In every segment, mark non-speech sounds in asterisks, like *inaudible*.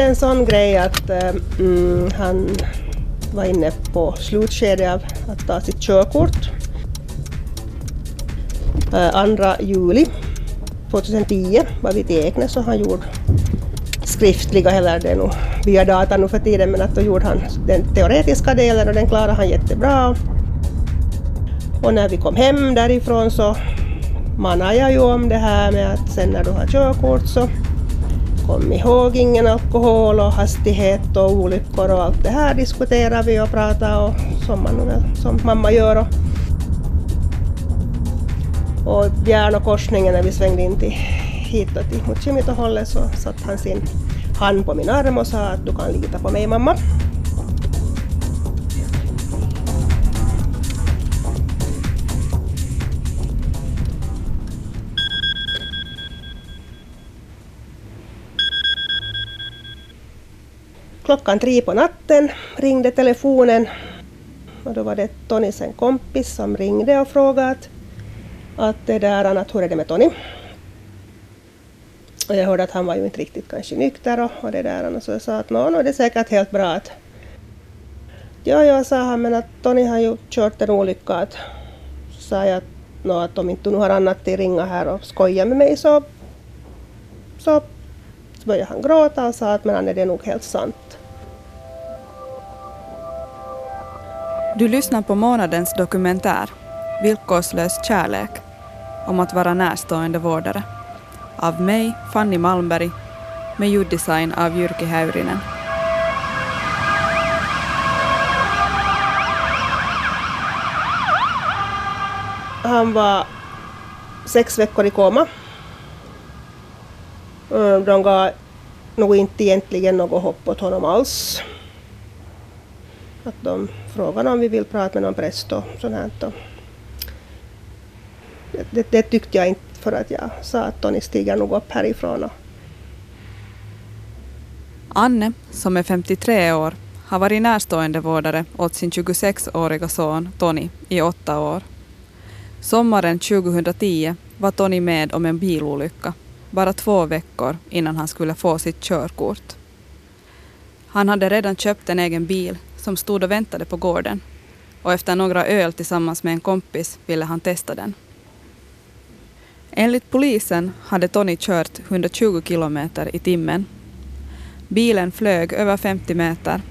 hände en sån grej att eh, mm, han var inne på slutskedet av att ta sitt körkort. Eh, 2 juli 2010 var vi till Eknäs och han gjorde skriftliga, eller det är nog via data nu för tiden, men att då gjorde han den teoretiska delen och den klarade han jättebra. Och när vi kom hem därifrån så manade jag ju om det här med att sen när du har körkort så kom ihåg ingen alkohol och hastighet och olyckor och allt det här diskuterar vi och pratar och som man väl, som mamma gör. Och, och Järnokorsningen när vi svängde in till hitåt mot Kimitohållet så satte han sin hand på min arm och sa att du kan lita på mig mamma. Klockan tre på natten ringde telefonen och då var det Tonys en kompis som ringde och frågade att, att det där, att hur är det med Tony? Och jag hörde att han var ju inte riktigt kanske nykter och, och det där. Och så jag sa att nå, nå det är säkert helt bra att... Ja, ja, sa han, men att Tony har ju kört en olycka. Att, så sa jag att, nå, att om inte du har annat att ringa här och skoja med mig så... Så började han gråta och sa att men är det nog helt sant. Du lyssnar på månadens dokumentär Villkorslös kärlek om att vara närstående vårdare av mig, Fanny Malmberg, med ljuddesign av Jyrki Häyrinen. Han var sex veckor i koma. Eh, de gav nog inte egentligen något hopp åt honom alls. Att de frågade om vi vill prata med någon präst och sånt här. Det, det, det tyckte jag inte för att jag sa att Tony stiger nog upp härifrån. Anne, som är 53 år, har varit närstående vårdare åt sin 26-åriga son Tony i åtta år. Sommaren 2010 var Tony med om en bilolycka, bara två veckor innan han skulle få sitt körkort. Han hade redan köpt en egen bil som stod och väntade på gården och efter några öl tillsammans med en kompis ville han testa den. Enligt polisen hade Tony kört 120 kilometer i timmen. Bilen flög över 50 meter.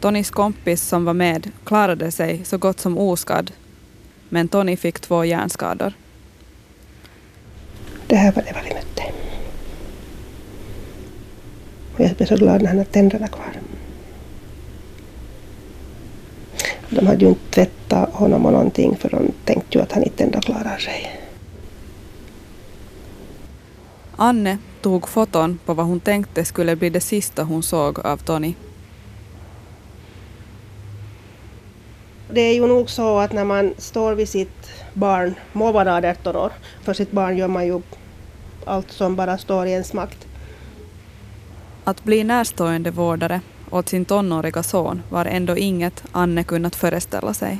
Tonys kompis som var med klarade sig så gott som oskadd, men Tony fick två hjärnskador. Det här var det vad vi mötte. Och jag blev så glad när han hade tänderna kvar. De hade ju inte tvättat honom och någonting för de tänkte ju att han inte ändå klarar sig. Anne tog foton på vad hon tänkte skulle bli det sista hon såg av Tony. Det är ju nog så att när man står vid sitt barn, må vara 18 år, för sitt barn gör man ju allt som bara står i ens makt. Att bli närstående vårdare åt sin tonåriga son var ändå inget Anne kunnat föreställa sig.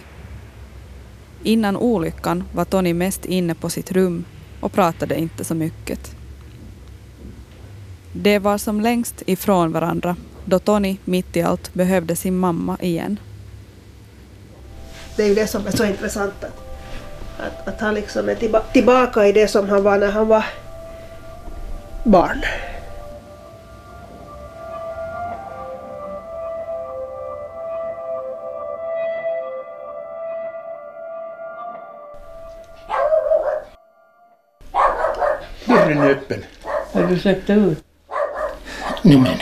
Innan olyckan var Tony mest inne på sitt rum och pratade inte så mycket. De var som längst ifrån varandra då Tony mitt i allt behövde sin mamma igen. Det är ju det som är så intressant att, att, att han liksom är tillba tillbaka i det som han var när han var barn. Dörren är öppen. Har du släppt ut? Nu men.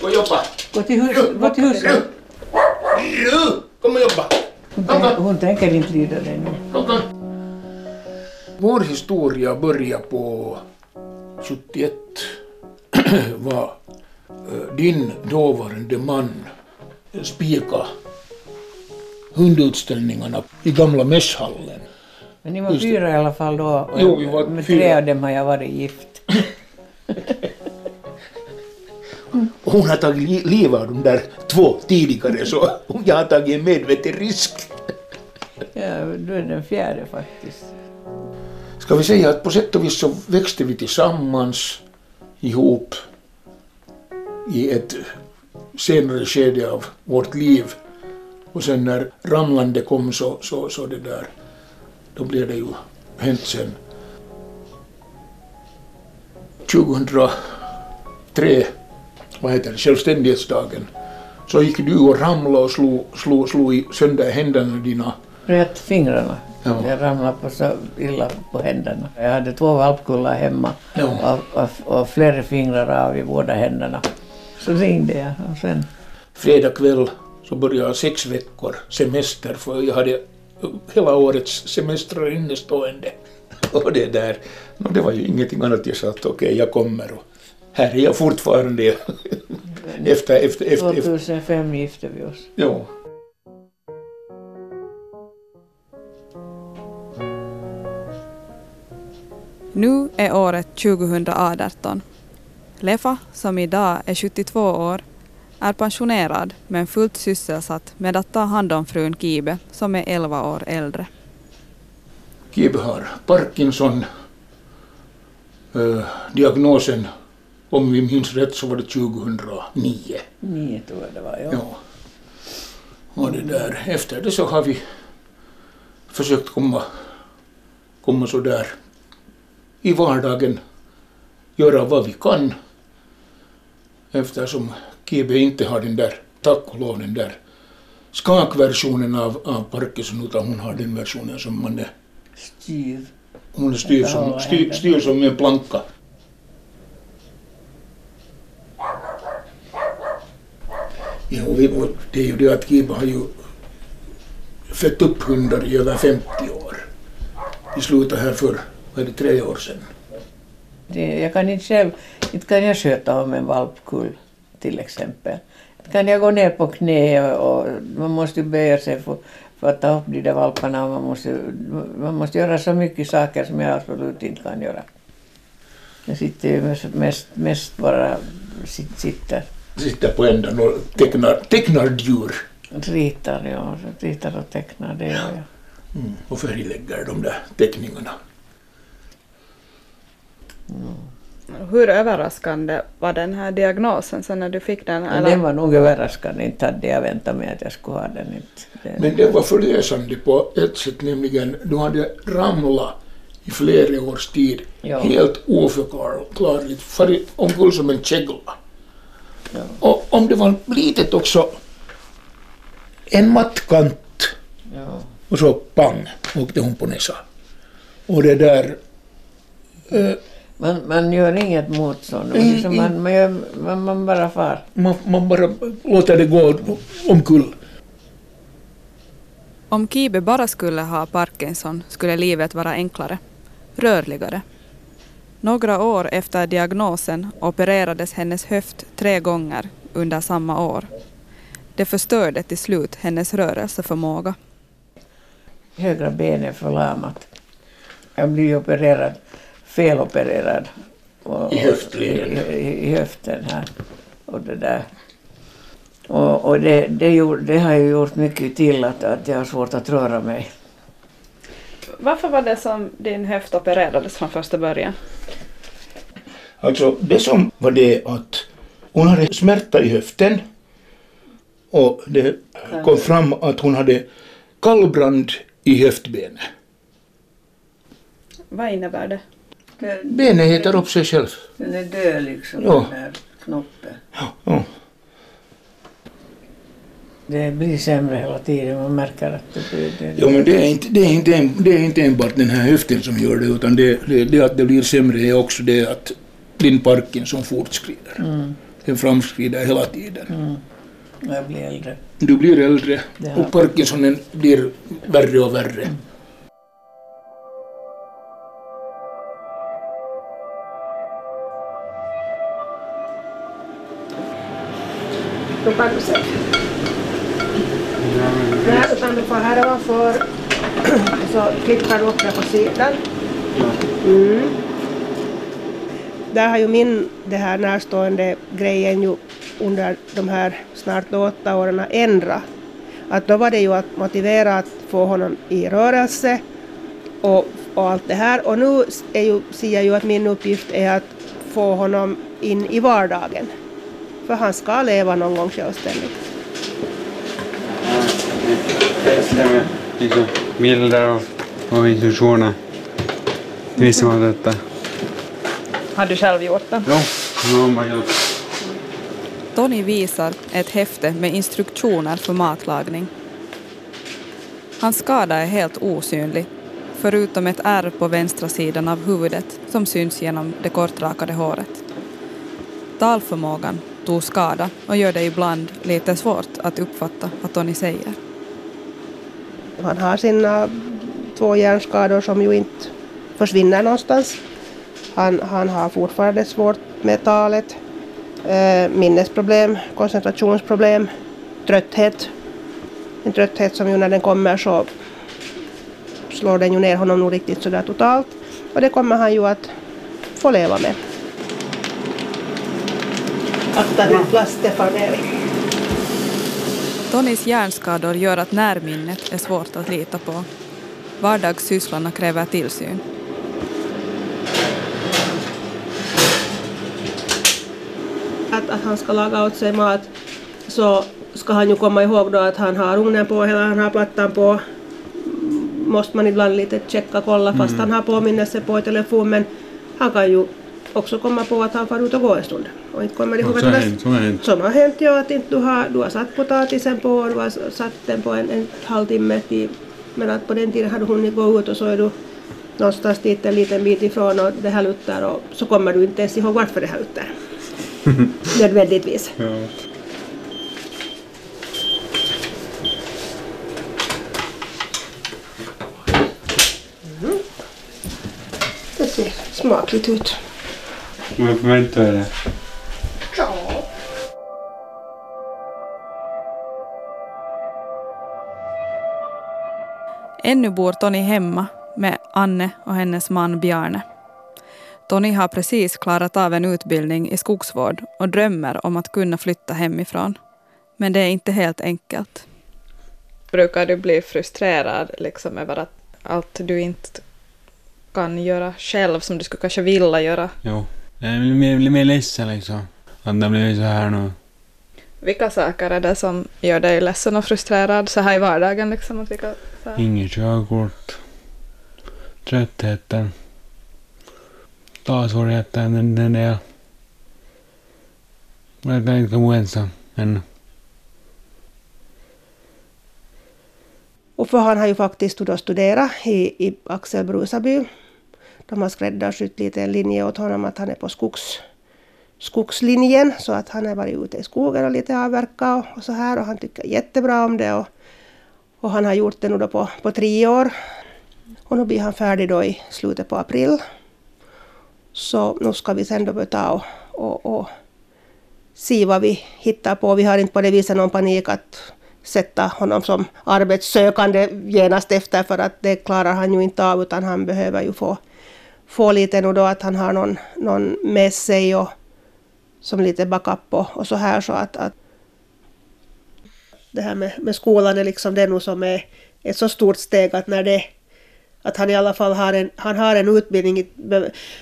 Gå och jobba. Gå till, hus, gå till huset. Kom och jobba. Hon, hon tänker inte lyda dig nu. Vår historia börjar på 71 *clears throat* var eh, din dåvarande man spika hundutställningarna i gamla mässhallen. Men ni var Just det. fyra i alla fall då. och Jo, vi var med fyra. tre av dem har jag varit gift. Och *laughs* hon har tagit li- livet av de där två tidigare så jag har tagit en medveten risk. Ja, du är den fjärde faktiskt. Ska vi säga att på sätt och vis så växte vi tillsammans ihop i ett senare skede av vårt liv. Och sen när ramlande kom så, så, så det där, då blev det ju hänt sen. 2003, vad heter det, självständighetsdagen, så gick du och ramlade och slog, slog, slog sönder händerna dina. Rätt fingrarna. Ja. Jag ramlade på så illa på händerna. Jag hade två valpkullar hemma Ja. och, och, och flera fingrar av i båda händerna. Så ringde jag och sen Fredag kväll så började jag sex veckor semester för jag hade hela årets semestrar innestående. *laughs* Och det där, no, det var ju ingenting annat. Jag sa att okej, jag kommer och här är jag fortfarande *laughs* efter, efter, efter, efter. 2005 gifte vi oss. Ja. Nu är året 2018. Lefa, som idag är 72 år, är pensionerad men fullt sysselsatt med att ta hand om frun Kibe som är 11 år äldre. Kibe har Parkinson. Eh, diagnosen, om vi minns rätt, så var det 2009. Nio tror jag det var. Ja. Ja. Och det där, efter det så har vi försökt komma, komma så där i vardagen, göra vad vi kan. Eftersom Kibe inte har den där, tack och lov, den där skakversionen av, av Parkinson, utan hon har den versionen som man är, Styr. hon är styr, som, styr, styr som en planka. Ja, och vi, och det är ju det att Kiba har ju fött upp hundar i över 50 år. Vi slutade här för, vad är det, tre år sedan. Det, jag kan inte själv, inte kan jag sköta om en valpkull till exempel. Inte kan jag gå ner på knä och, och man måste ju böja sig för, för att ta upp de där valparna och man måste, man måste göra så mycket saker som jag absolut inte kan göra. Jag sitter ju mest, mest bara sit, sitter, Sitter på ändan och tecknar, tecknar djur ritar, ja, ritar och tecknar, det gör jag. mm. och färglägger de där teckningarna. Hur överraskande var den här diagnosen sen när du fick den? Men den var nog överraskande, inte hade jag väntat mig att jag skulle ha den. Inte. Men det var förlösande på ett sätt, nämligen du hade ramlat i flera års tid, Ja. helt oförklarligt, farit omkull som en kägla. Ja. Och om det var litet också, en mattkant Ja. och så pang åkte hon på näsan. Och det där, eh, Man, man gör inget motstånd, Mm, liksom man, man, gör, man, man bara far. man, man bara låter det gå omkull. Om Kibe bara skulle ha Parkinson skulle livet vara enklare, rörligare. Några år efter diagnosen opererades hennes höft tre gånger under samma år. Det förstörde till slut hennes rörelseförmåga. Högra benet förlamat. Jag blir opererad, felopererad. Och, I höftleden. I, i, I höften här. Och det där. Och, och det, det, gjorde, det har ju gjort mycket till att, att jag har svårt att röra mig. Varför var det som din höft opererades från första början? Alltså det som var det att hon hade smärta i höften och det kom fram att hon hade kallbrand i höftbenet. Vad innebär det? Benet heter upp sig själv. Den är död liksom, Ja. den där knoppen. Ja, ja. Det blir sämre hela tiden, man märker att det blir... Det, Jo, men det är, inte, det, är inte, en- det är inte enbart den här höften som gör det, utan det, det, det att det blir sämre är också det att din Parkinson fortskrider. Mm, Den framskrider hela tiden. mm. Jag blir äldre. Du blir äldre och Parkinsonen blir värre och värre. Då kan du se. Nej, utan du får härva *clears throat* för så klickar du upp det på sidan. Mm. Där har ju min det här närstående grejen ju under de här snart då åtta åren ändrat. Att då var det ju att motivera att få honom i rörelse och, och allt det här. Och nu är ju, ser jag ju att min uppgift är att få honom in i vardagen. För han ska leva någon gång självständigt. Liksom bilder och, och instruktioner. Visar man detta? Har du själv gjort det? Jo, nu har man gjort. Tony visar ett häfte med instruktioner för matlagning. Hans skada är helt osynlig, förutom ett ärr på vänstra sidan av huvudet som syns genom det kortrakade håret. Talförmågan tog skada och gör det ibland lite svårt att uppfatta vad Tony säger. Han har sina två hjärnskador som ju inte försvinner någonstans. Han, han har fortfarande svårt med talet, eh, minnesproblem, koncentrationsproblem, trötthet. En trötthet som ju när den kommer så slår den ju ner honom nog riktigt sådär totalt. Och det kommer han ju att få leva med. Akta din plast, Stefan Erik. Tonys hjärnskador gör att närminnet är svårt att lita på. Vardagssysslarna kräver tillsyn. att, att han ska laga åt sig mat så ska han ju komma ihåg då att han har ugnen på eller han har plattan på. Måste man ibland lite checka, kolla fast han har påminnelse på i telefon men han kan ju också komma på att han far ut och gå en stund och inte kommer ihåg Så att hänt, så har hänt. som har hänt ja, att inte du har, du har satt potatisen på, du har satt den på en, en halvtimme till, men att på den tiden har du hunnit gå ut och så är du någonstans dit en liten bit ifrån och det här luttar och så kommer du inte ens ihåg varför det här luttar. Nödvändigtvis. Ja. Det ser smakligt ut. Men förväntar jag det. Ännu bor Tony hemma med Anne och hennes man Bjarne. Tony har precis klarat av en utbildning i skogsvård och drömmer om att kunna flytta hemifrån. Men det är inte helt enkelt. Brukar du bli frustrerad liksom över att allt du inte kan göra själv som du skulle kanske vilja göra? Jo. Jag blir mer, blir mer ledsen liksom. Att det blir så här nu. Vilka saker är det som gör dig ledsen och frustrerad så här i vardagen? Liksom, att vilka, så här? Inget körkort. Tröttheten. Talsvårigheten, den, den där. Jag kan inte bo ensam ännu. Och för han har ju faktiskt då studerat i, i Axel Brusaby. De har skräddarsytt lite en linje åt honom att han är på skogs, skogslinjen så att han har varit ute i skogen och lite avverkat och, och så här och han tycker jättebra om det och, och han har gjort det nu då på, på tre år. Och nu blir han färdig då i slutet på april. Så nu ska vi sen då börja ta och, och, och se vad vi hittar på. Vi har inte på det viset någon panik att sätta honom som arbetssökande genast efter för att det klarar han ju inte av utan han behöver ju få, få lite nu då att han har någon, någon med sig och som lite backup och, och så här så att, att det här med, med skolan är liksom det nog som är ett så stort steg att när det att han i alla fall har en, han har en utbildning,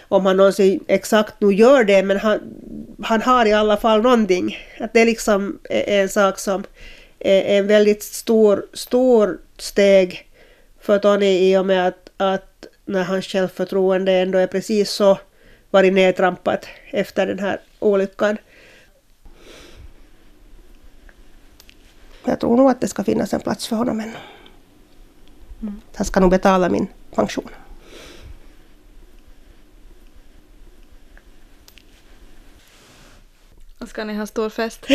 om han någonsin exakt nu gör det, men han, han har i alla fall någonting. Att det liksom är en sak som är en väldigt stor, stor steg för Tony i och med att, att när hans självförtroende ändå är precis så varit nedtrampat efter den här olyckan. Jag tror nog att det ska finnas en plats för honom ännu. Han ska nog betala min pension. Och ska ni ha stor fest? *laughs*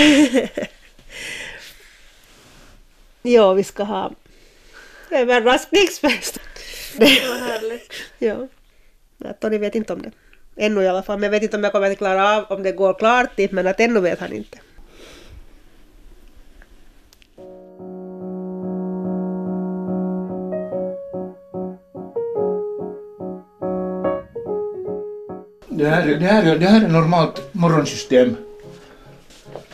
Ja, vi ska ha överraskningsfest. Det Vad härligt. *laughs* Ja, Tony vet inte om det. Ännu i alla fall. Men jag vet inte om jag kommer att klara av om det går klart dit, men att ännu vet han inte. Det här, är- det, här, är- det här är normalt morgonsystem.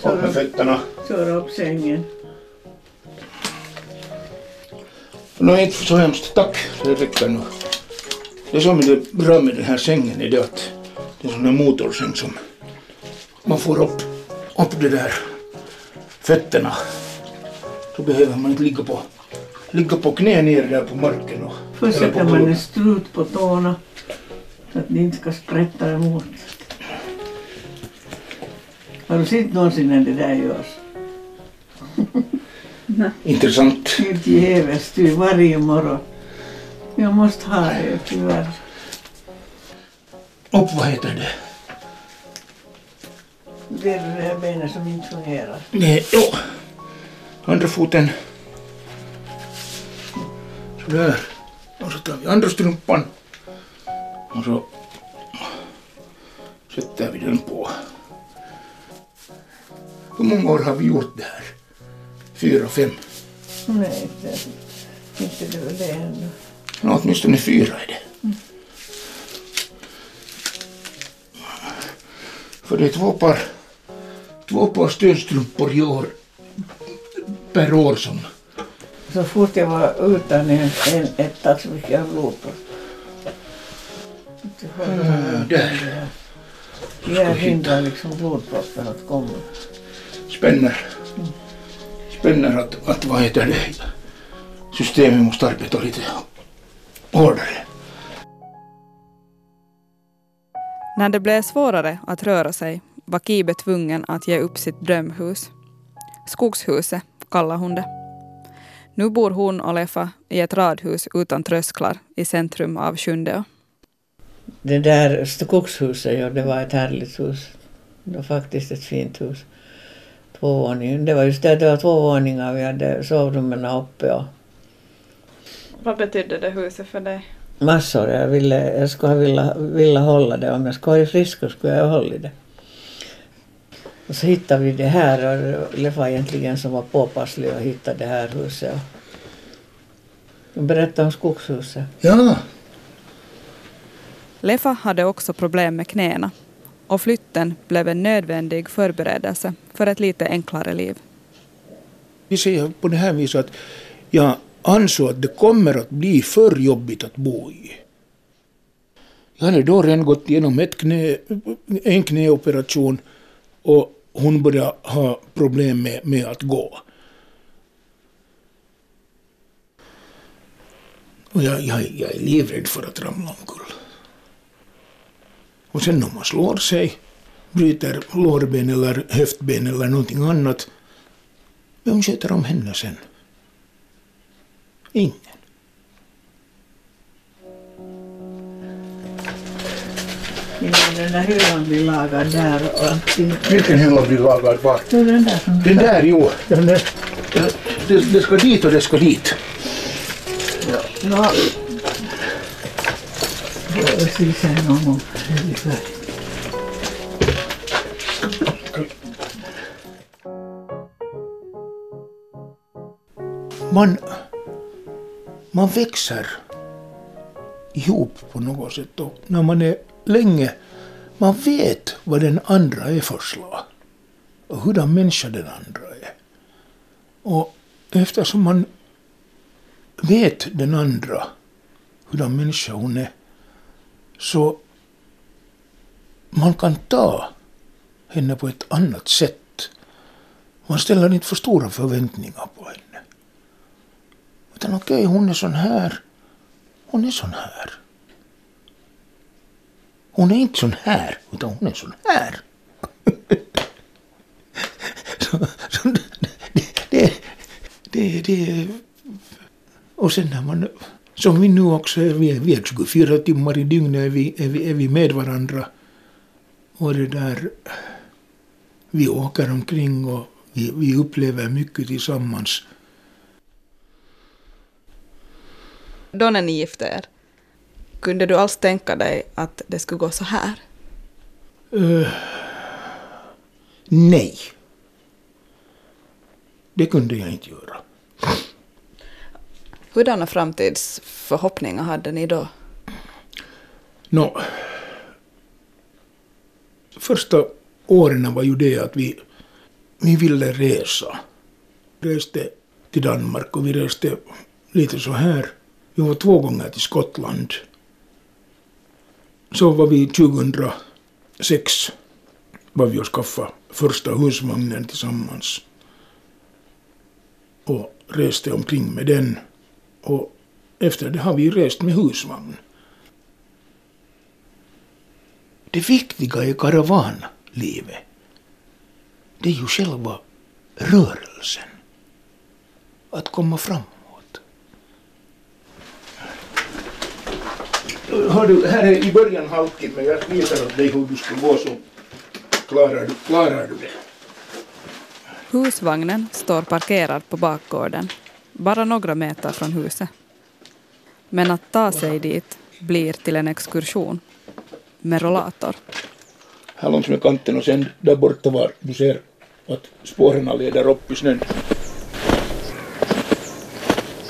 Upp med fötterna. Köra upp sängen. Nu är inte så hemskt, tack, det räcker nu. Det som är bra med den här sängen är det att det är en sån här motorsäng som man får upp upp det där fötterna så behöver man inte ligga på, ligga på knä ner där på marken. Och, Först sätter man en strut på tårna så att de inte ska sprätta emot. Har du sett någonsin när det där görs? Intressant. Helt jävligt varje morgon. Jag måste ha det tyvärr. Upp, vad heter det? Det är det där benet som inte fungerar. Nej, jo. Andra foten. Sådär. Och så tar vi andra strumpan. Och så sätter vi den på. Hur många år har vi gjort det här? Fyra, fem? Nej, det, inte det väl det ännu. Nå, åtminstone fyra är det. För det är två par, två par stödstrumpor i år, per år som Så fort jag var utan en, en etta så fick jag blodpropp. Äh, där Det här hindrar liksom blodproppen att komma. spänner, spänner att, att vad heter det, systemet måste arbeta lite hårdare. När det blev svårare att röra sig var Kibe tvungen att ge upp sitt drömhus. Skogshuset kallar hon det. Nu bor hon och Leffa i ett radhus utan trösklar i centrum av Sjundeå. Det där skogshuset, ja, det var ett härligt hus. Det var faktiskt ett fint hus. Två våningar. Det var just det, det var två våningar. Vi hade sovrummen uppe och Vad betydde det huset för dig? massor. Jag, ville, jag skulle vilja, vilja hålla det. Om jag skulle varit frisk så skulle jag ha hållit det. Och så hittade vi det här och det var egentligen som var påpasslig att hitta det här huset. Och berätta om skogshuset. Ja, Leffa hade också problem med knäna och flytten blev en nödvändig förberedelse för ett lite enklare liv. vi säger på det här viset att jag ansåg att det kommer att bli för jobbigt att bo i. Jag hade då redan gått igenom ett knä, en knäoperation och hon började ha problem med, med att gå. Och jag, jag, jag är livrädd för att ramla omkull. Och sen om man slår sig, bryter lårben eller höftben eller någonting annat, vem sköter om henne sen? Ingen. Den där hyllan blir lagad där och allting. Vilken hylla blir lagad var? Den där som... Den där, jo. Den där, det, det ska dit och det ska dit. Ja. Gång. ungefär. Man, man växer ihop på något sätt och när man är länge, man vet vad den andra är för slag och hurdan människa den andra är. Och eftersom man vet den andra, hurdan människa hon är, så man kan ta henne på ett annat sätt. Man ställer inte för stora förväntningar på henne. Utan okej, hon är sån här. Hon är sån här. Hon är inte sån här, utan hon är sån här. *laughs* så, så det, det, det, det, och sen när man, som vi nu också är, vi är, vi är 24 timmar i dygnet är vi, är vi, är vi med varandra. Och det där, vi åker omkring och vi, vi upplever mycket tillsammans. Då när ni gifte er, kunde du alls tänka dig att det skulle gå så här? Eh, nej. Det kunde jag inte göra. Hurdana framtidsförhoppningar hade ni då? Nå, första åren var ju det att vi, vi ville resa. Reste till Danmark och vi reste lite så här. Vi var två gånger till Skottland. Så var vi 2006 var vi och skaffade första husvagnen tillsammans och reste omkring med den. Och efter det har vi rest med husvagn. Det viktiga i karavanlivet, det är ju själva rörelsen. Att komma framåt. Har du, här är i början halkigt, men jag visar åt dig hur du ska gå så klarar du, klarar du det. Husvagnen står parkerad på bakgården, bara några meter från huset. Men att ta sig dit blir till en exkursion med rollator. Här långs med kanten och sen där borta var du ser att spåren leder upp i snön.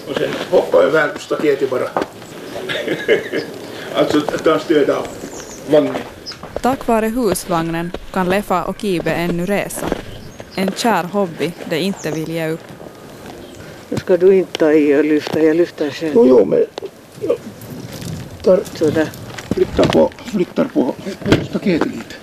Och sen hoppa över staketet bara. *laughs* alltså ta stöd av vagnen. Tack vare husvagnen kan Lefa och Kibe ännu resa. En kär hobby de inte vill ge upp. Nu ska du inte ta i och lyfta, jag lyfter själv. Jo, jo, men jag tar, Sådär. flyttar på, flyttar på staketet lite.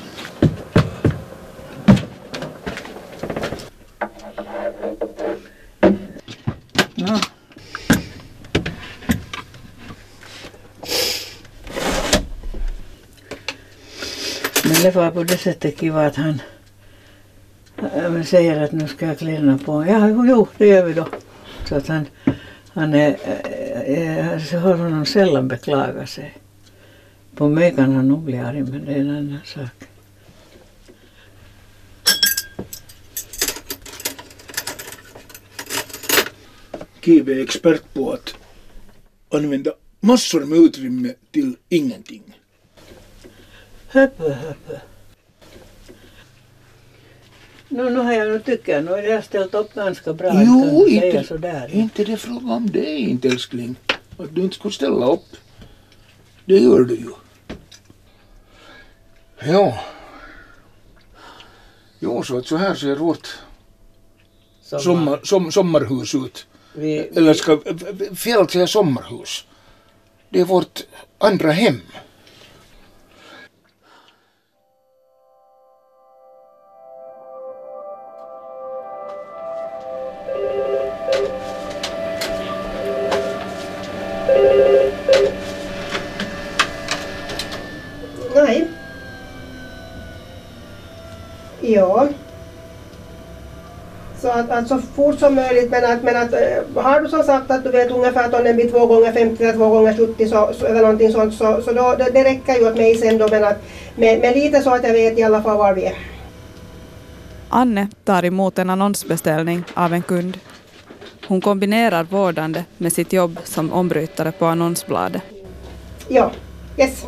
Det var på det sättet kiva att han säger att nu ska jag kläderna på. Ja, jo, jo, det gör vi då. Så att han, han är, jag hör honom sällan beklaga sig. På mig kan han nog bli arg, men det är en annan sak. Kive är expert på att använda massor med utrymme till ingenting. Höpö, höpö. No, nu har jag nu tycker jag, nu har jag ställt upp ganska bra. Jo, inte, sådär. inte det fråga om det inte älskling. Att du inte skulle ställa upp. Det gör du ju. Ja. Jo, så att så här ser vårt sommar, som, sommarhus ut. Vi, Eller ska fel säga sommarhus. Det är vårt andra hem. Att så fort som möjligt men att, men att eh, har du som sagt att du vet ungefär att om den blir 2 gånger 50 eller 2 gånger 70 så, så, eller någonting sånt så, så då, det, det räcker ju åt mig sen då men att med, med lite så att jag vet i alla fall var vi är. Anne tar emot en annonsbeställning av en kund. Hon kombinerar vårdande med sitt jobb som ombrytare på annonsbladet. Ja, yes.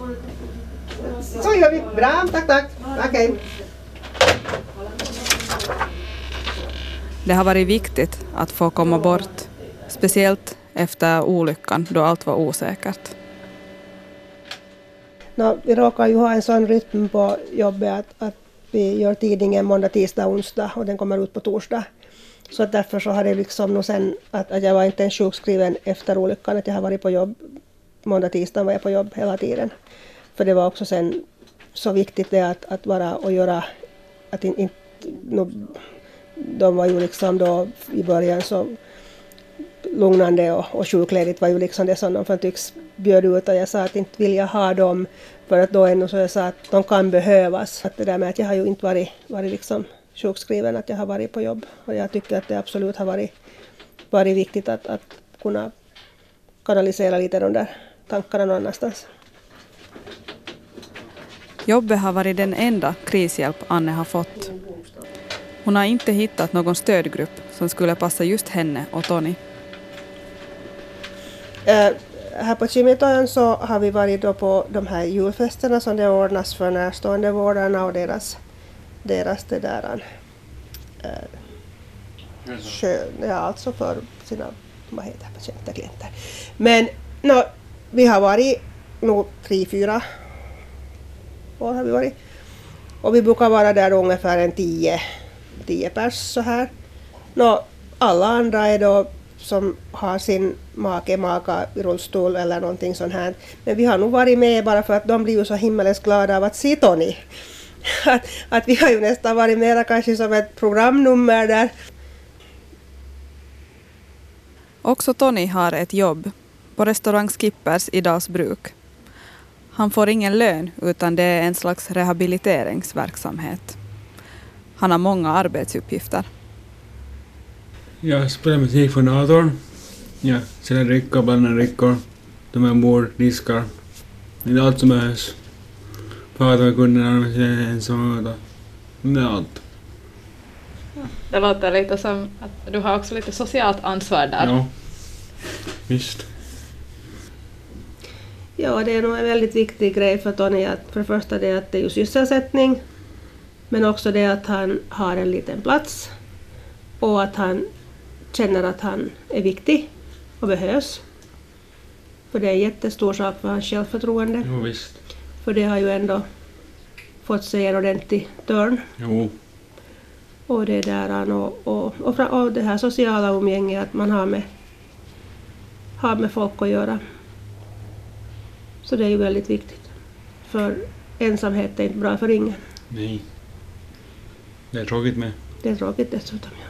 Så gör vi. Bra, tack tack. Okej. Det har varit viktigt att få komma bort, speciellt efter olyckan då allt var osäkert. No, vi råkar ju ha en sån rytm på jobbet att, att vi gör tidningen måndag, tisdag, onsdag och den kommer ut på torsdag. Så att därför så har det liksom nog sen att, att jag var inte ens sjukskriven efter olyckan, att jag har varit på jobb måndag, tisdag var jag på jobb hela tiden. För det var också sen så viktigt det att, att vara och göra att inte... in, no, de var ju liksom då i början så lugnande och, och sjukledigt var ju liksom det som de för tycks bjöd ut och jag sa att inte vill jag ha dem för att då ännu så jag sa att de kan behövas. Att det där med att jag har ju inte varit, varit liksom sjukskriven, att jag har varit på jobb och jag tycker att det absolut har varit, varit viktigt att, att kunna kanalisera lite de där tankarna någon annanstans. Jobbet har varit den enda krishjälp Anne har fått. Hon har inte hittat någon stödgrupp som skulle passa just henne och Tony. Eh, här på Kimitoön så har vi varit då på de här julfesterna som det ordnas för närstående vårdarna och deras, deras det där, eh, skön, ja, alltså för sina vad heter patienter, klienter. Men no, vi har varit nog tre, fyra år har vi varit. Och vi brukar vara där ungefär en tio, tio pers så här. Nå, alla andra är då som har sin make, maka i rullstol eller någonting sånt här. Men vi har nog varit med bara för att de blir ju så himmelens glada av att se Tony. *laughs* att, att vi har ju nästan varit mera kanske som ett programnummer där. Också Tony har ett jobb på restaurang Skippers i Dalsbruk. Han får ingen lön utan det är en slags rehabiliteringsverksamhet. Han har många arbetsuppgifter. Jag spelar musik från datorn. Jag säljer drickor, blandar drickor. De är bord, diskar. Det är allt som behövs. Prata med kunderna om jag är ensam. Det är allt. Det låter lite som att du har också lite socialt ansvar där. Ja. Visst. Ja, det är nog en väldigt viktig grej för Tony att för det första det att det är ju sysselsättning men också det att han har en liten plats och att han känner att han är viktig och behövs. För det är en jättestor sak för hans självförtroende. Jo, visst. För det har ju ändå fått sig en ordentlig törn. Jo. Och det där och, och, och, och det här sociala umgänget att man har med, har med folk att göra. Så det är ju väldigt viktigt. För ensamhet är inte bra för ingen. Nej. Det är tråkigt med. Det är tråkigt dessutom. Ja.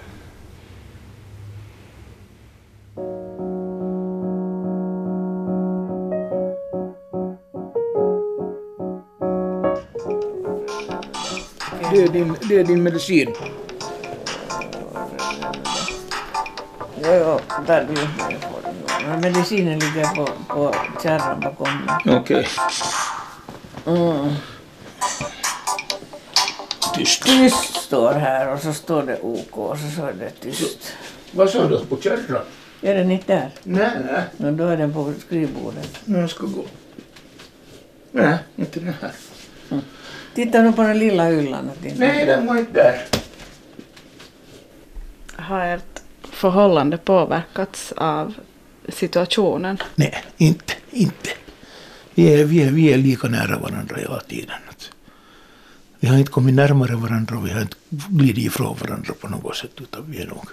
Det är din, det är din medicin. Jo, jo, där du Men Medicinen ligger på, på kärran bakom mig. Okej, Mm. Tyst. Tyst står här och så står det OK och så står det tyst. Vad sa du på kärran? Är den inte där? Nej, nej. No, då är den på skrivbordet. Nu ska gå. Nej, inte den här. Titta nu på den lilla hyllan. Nej, den var inte där. Har ert förhållande påverkats av situationen? Nej, inte, inte. Vi är, vi, är, vi är lika nära varandra hela tiden. Vi har inte kommit närmare varandra och vi har inte glidit ifrån varandra på något sätt utan vi är nog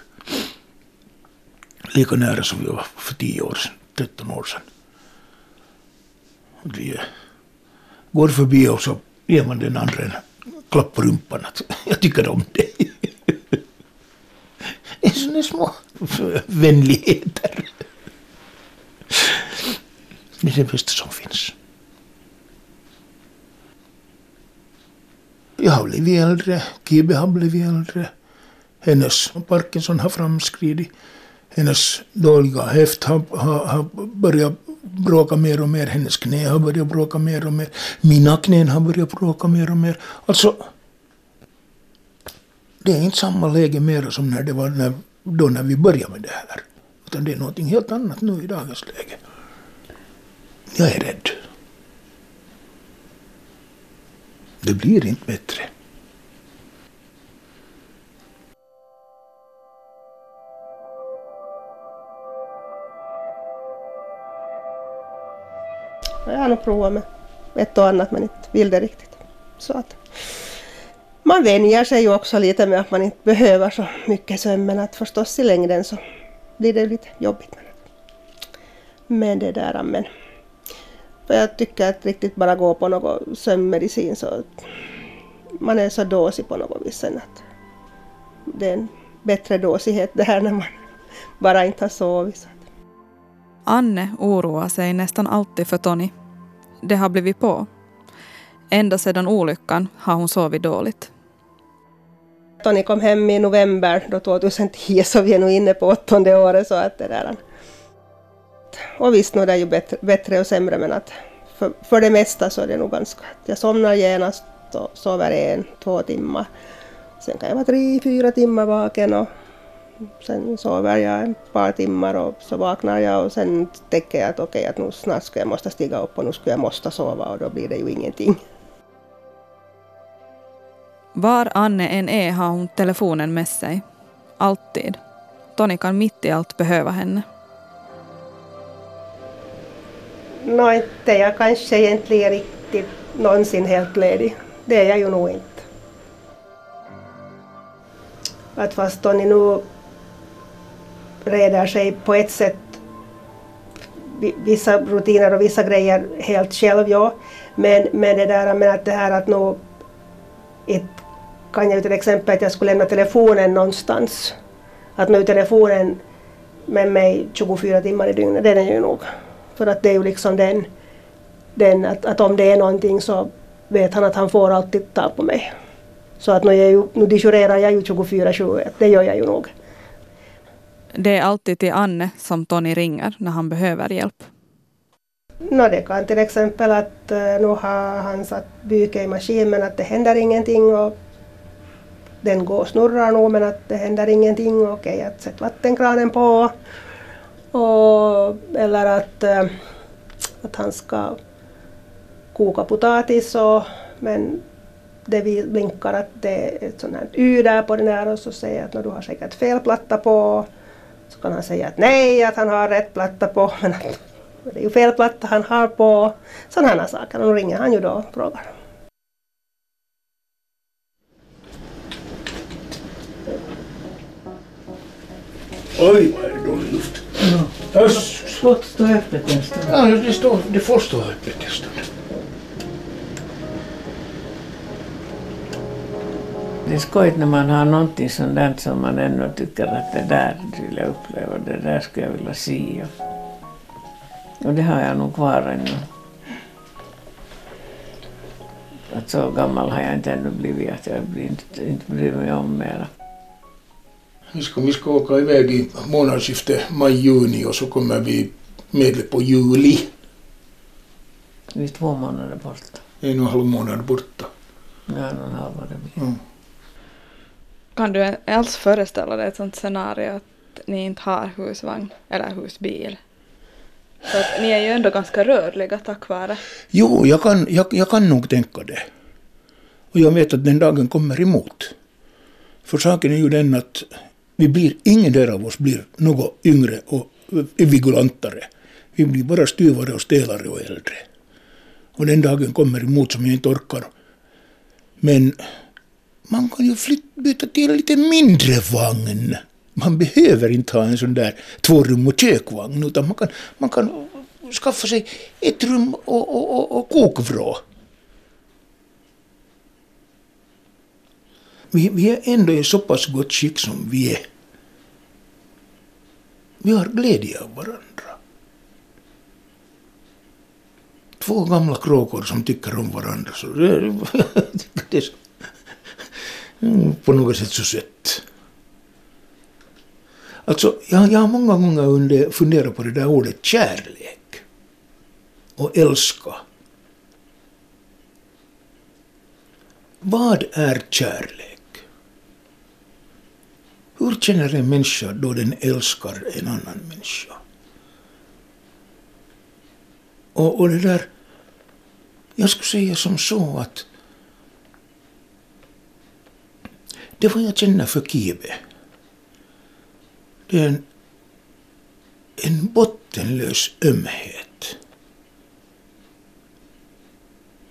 lika nära som vi var för 10 år sedan, 13 år sedan. Och vi går förbi och så ger man den andra en klapp på rumpan *laughs* jag tycker om dig. *laughs* Det är sådana små vänligheter. Det är det bästa som finns. Jag har blivit äldre, Kibe har blivit äldre. Hennes Parkinson har framskridit. Hennes dåliga höft har, har, har börjat bråka mer och mer. Hennes knä har börjat bråka mer och mer. Mina knän har börjat bråka mer och mer. Alltså, det är inte samma läge mer som när det var när, då när vi började med det här. Utan det är någonting helt annat nu i dagens läge. Jag är rädd. Det blir inte bättre. Jag har nog provat med ett och annat men inte vill det riktigt. Så att man vänjer sig ju också lite med att man inte behöver så mycket sömn men att förstås i längden så blir det lite jobbigt. Men, det där men jag tycker att riktigt bara gå på någon sömnmedicin så man är så dåsig på något vis sen att det är en bättre dåsighet det här när man *laughs* bara inte har sovit. Anne oroar sig nästan alltid för Tony. Det har blivit på. Ända sedan olyckan har hon sovit dåligt. Tony kom hem i november då 2010 så vi är nog inne på åttonde året så att det där. Och visst nu är det ju bättre, bättre och sämre men att för, för det mesta så är det nog ganska... Jag somnar genast och sover en, två timmar. Sen kan jag vara tre, fyra timmar vaken och sen sover jag ett par timmar och så vaknar jag och sen tänker jag att okej att nu snart ska jag måste stiga upp och nu ska jag måste sova och då blir det ju ingenting. Var Anne än är har hon telefonen med sig. Alltid. Tony kan mitt i allt behöva henne. Nå, inte jag kanske egentligen riktigt någonsin helt ledig. Det är jag ju nog inte. Att fast Tony nu reder sig på ett sätt vissa rutiner och vissa grejer helt själv, ja. Men, men det där men att det här att nu ett, kan jag ju till exempel att jag skulle lämna telefonen någonstans. Att nu telefonen med mig 24 timmar i dygnet, det är den ju nog. För att det är ju liksom den, den att, att om det är någonting så vet han att han får alltid ta på mig. Så att nu, är ju, nu dejurerar jag ju 24-7, det gör jag ju nog. Det är alltid till Anne som Tony ringer när han behöver hjälp. No, det kan till exempel att uh, nu har han satt byke i maskin men att det händer ingenting och den går och snurrar nog men att det händer ingenting. Okej, okay, att sätta vattenkranen på. Och, eller att, eh, att han ska koka potatis och, men det blinkar att det är ett sånt här Y där på den där och så säger jag att du har säkert fel platta på. Så kan han säga att nej, att han har rätt platta på *laughs* men att det är ju fel platta han har på. Sådana saker. Och då ringer han ju då och frågar. Oj, vad är det dålig luft. Ja. Låt stå öppet en stund. Ja, det, står, det får stå öppet en stund. Det är skojigt när man har någonting sånt där som man ändå tycker att det där vill jag uppleva, det där skulle jag vilja se. Och det har jag nog kvar ännu. Att så gammal har jag inte ännu blivit att jag inte, inte bryr mig om mera. Vi ska, vi ska åka iväg i månadsskiftet maj-juni och så kommer vi medle på juli. Vi är två månader borta. En och en halv månad borta. Ja, en och en halv var det blir. Mm. Kan du alls föreställa dig ett sånt scenario att ni inte har husvagn eller husbil? Så att ni är ju ändå ganska rörliga tack vare. Jo, jag kan, jag, jag kan nog tänka det. Och jag vet att den dagen kommer emot. För saken är ju den att vi blir, ingen där av oss blir något yngre och vigulantare. Vi blir bara styvare och stelare och äldre. Och den dagen kommer emot som jag inte orkar. Men man kan ju flyt, byta till en lite mindre vagn. Man behöver inte ha en sån där två rum och kökvagn utan man kan, man kan skaffa sig ett rum och, och, och, och kokvrå. Vi, vi är ändå i så pass gott skick som vi är. Vi har glädje av varandra. Två gamla kråkor som tycker om varandra. Så det, *laughs* det är så, på något sätt så sött. Alltså, jag, jag har många gånger under, funderat på det där ordet kärlek och älska. Vad är kärlek? Känner en människa då den älskar en annan människa? Och, och det där, jag skulle säga som så att det var jag känner för Kibe det är en, en bottenlös ömhet.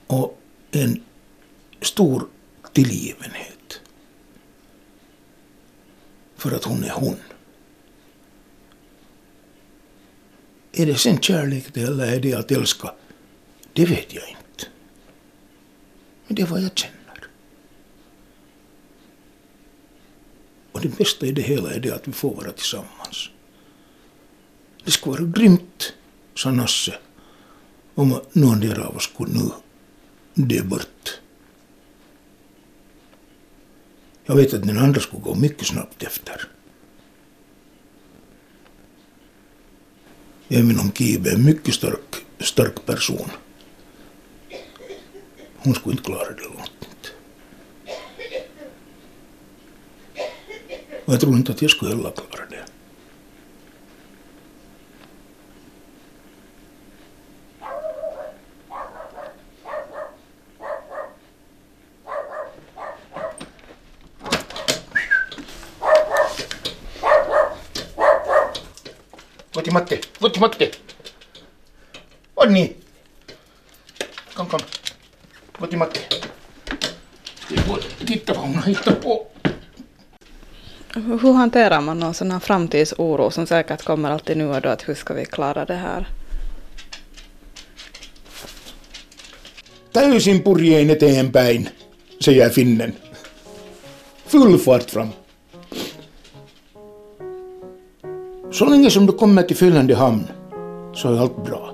Och en stor tillgivenhet. För att hon är hon. Är det sen kärlek eller är det att älska? Det vet jag inte. Men det är vad jag känner. Och det bästa i det hela är det att vi får vara tillsammans. Det skulle vara grymt, sa Nasse, om någon av oss skulle nu dö bort. Jag vet att den andra skulle gå mycket snabbt efter. Även om Kibe är en mycket stark, stark person. Hon skulle inte klara det långt. Och jag tror inte att jag skulle heller klara det. Vuoti Matti, vuoti Matti. Onni. Kom, kom. Vuoti Matti. Titta vad hon har hittat på. Hur hanterar man någon sån här framtidsoro som säkert kommer alltid nu och då att hur ska vi klara det här? Täysin purjein eteenpäin. säger finnen. Full fart fram. Så länge som du kommer till Följande hamn så är allt bra.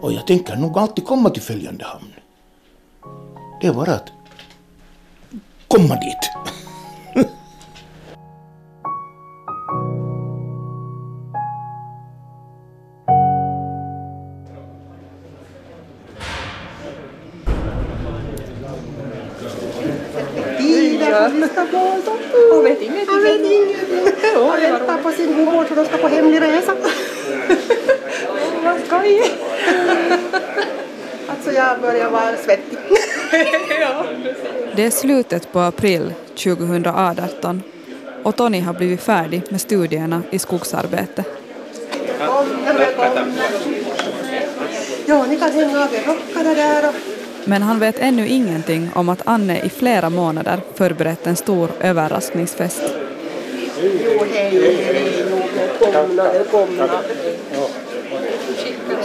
Och jag tänker nog alltid komma till Följande hamn. Det är bara att komma dit. Jag börjar vara svettig. Det är slutet på april 2018 och Tony har blivit färdig med studierna i skogsarbete. Ja, ni kan hänga av er rockarna där Men han vet ännu ingenting om att Anne i flera månader förberett en stor överraskningsfest. Jo, hej, hej, välkomna, välkomna.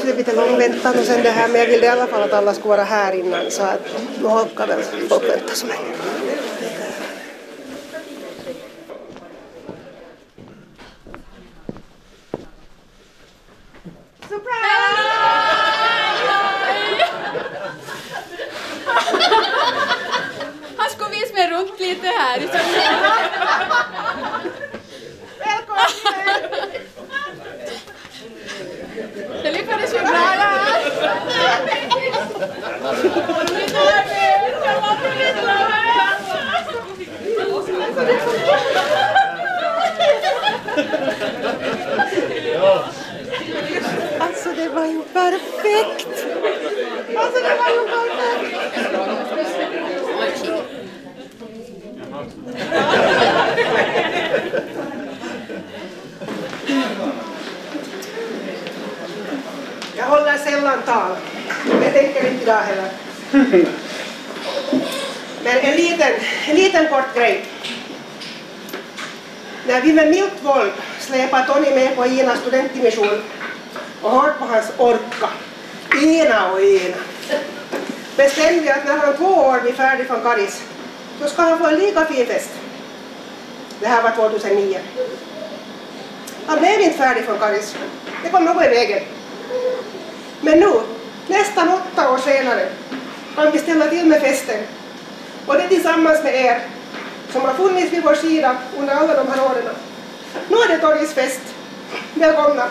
Blir lite lång väntan och sen det här, men jag vill i alla fall att alla ska vara här innan så att nu orkar väl folk vänta så länge. Han skulle visa mig runt lite här. Det ju bra. Alltså det var ju perfekt! Alltså det var ju perfekt! Håller. Det tänker inte idag heller. Men en liten, en liten kort grej. När vi med milt våld släpade Tony med på Inas studentdimission och hört på hans orka, ena och ena, bestämde vi att när han två år blir färdig från Karis så ska han få en lika fin fest. Det här var 2009. Han blev inte färdig från Karis. Det kom något i vägen. Men nu, nästan åtta år senare, kan vi ställa till med festen. Och det tillsammans med er som har funnits vid vår sida under alla de här åren. Nu är det Torgis fest. Välkomna!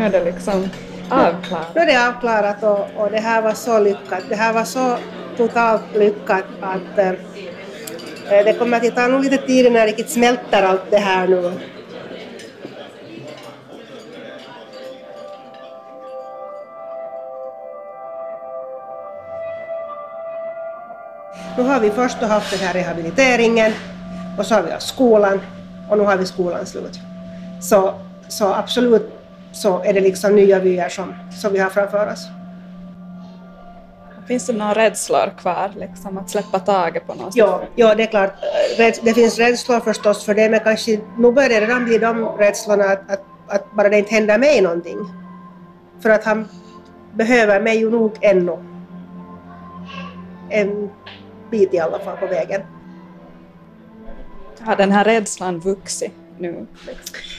Nu är det liksom avklarat. Nu är det avklarat och, och det här var så lyckat. Det här var så totalt lyckat att äh, det kommer att ta nog lite tid innan det riktigt smälter allt det här nu. Nu har vi först haft den här rehabiliteringen och så har vi haft skolan och nu har vi skolan slut. Så, så absolut så är det liksom nya vyer som, som vi har framför oss. Finns det några rädslor kvar, liksom att släppa taget på något Ja, sätt? ja, det är klart. Det finns rädslor förstås för det, men kanske nu börjar det redan bli de rädslorna att, att, att bara det inte händer mig någonting. För att han behöver mig ju nog ännu. En bit i alla fall på vägen. Har den här rädslan vuxit nu?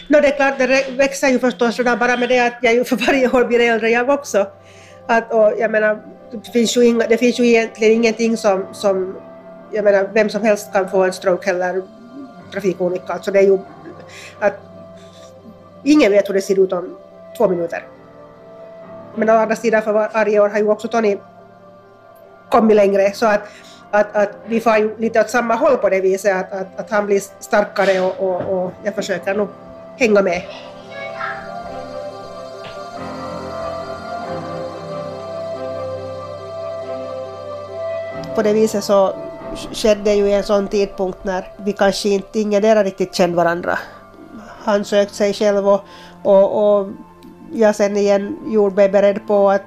No, det är klart, det växer ju förstås redan bara med det att jag ju *laughs* för varje år blir äldre jag också. Att, och jag menar, det finns ju, inga, det finns ju egentligen ingenting som, som, jag menar, vem som helst kan få en stroke eller trafikolycka. Alltså det är ju att ingen vet hur det ser ut om två minuter. Men å andra sidan för varje år har ju också Tony kommit längre så att, att, att vi får ju lite åt samma håll på det viset att, att, att han blir starkare och, och, och jag försöker nog hänga med. På det viset så skedde ju en sån tidpunkt när vi kanske inte ingendera riktigt kände varandra. han sökte sig själv och, och, och jag sen igen gjorde mig beredd på att,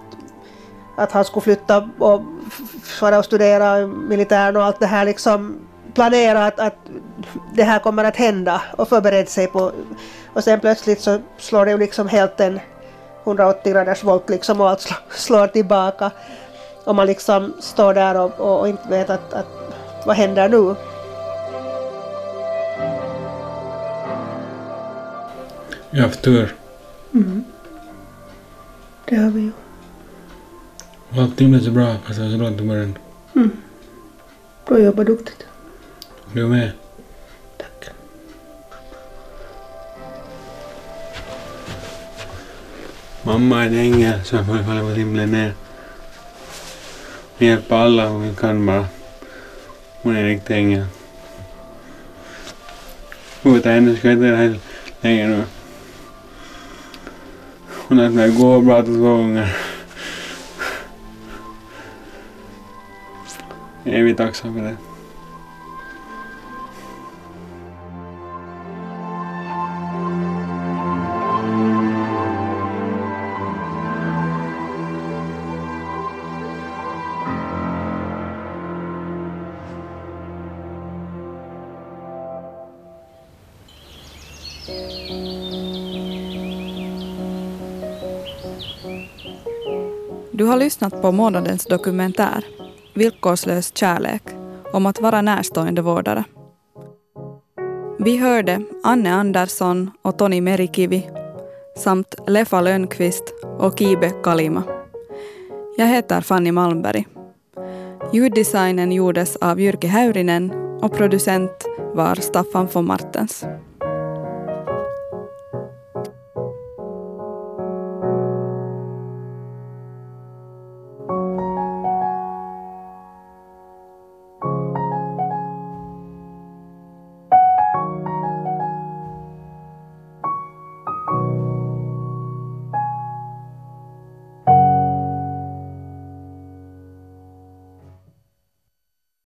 att han skulle flytta och fara och studera militären och allt det här liksom planera att, att det här kommer att hända och förbereda sig på och sen plötsligt så slår det ju liksom helt en 180 graders volt liksom och allt slår, slår tillbaka och man liksom står där och, och, och inte vet att, att vad händer nu? Jag har haft tur. Det har vi ju. Allting blev så bra fast det var så långt i början. Du har jobbat duktigt. Du med. Tack. Mamma är en ängel som får falla på himlen ner. Hon hjälper alla hon kan bara. Hon är en riktig ängel. Utan henne ska jag inte det här länge nu. Hon har lärt mig gå och prata två gånger. Jag är evigt tacksam för det. Du har lyssnat på månadens dokumentär Villkorslös kärlek om att vara närstående vårdare. Vi hörde Anne Andersson och Toni Merikivi samt Leffa Lönnqvist och Kibe Kalima. Jag heter Fanny Malmberg. Ljuddesignen gjordes av Jyrki Häyrinen och producent var Staffan von Martens.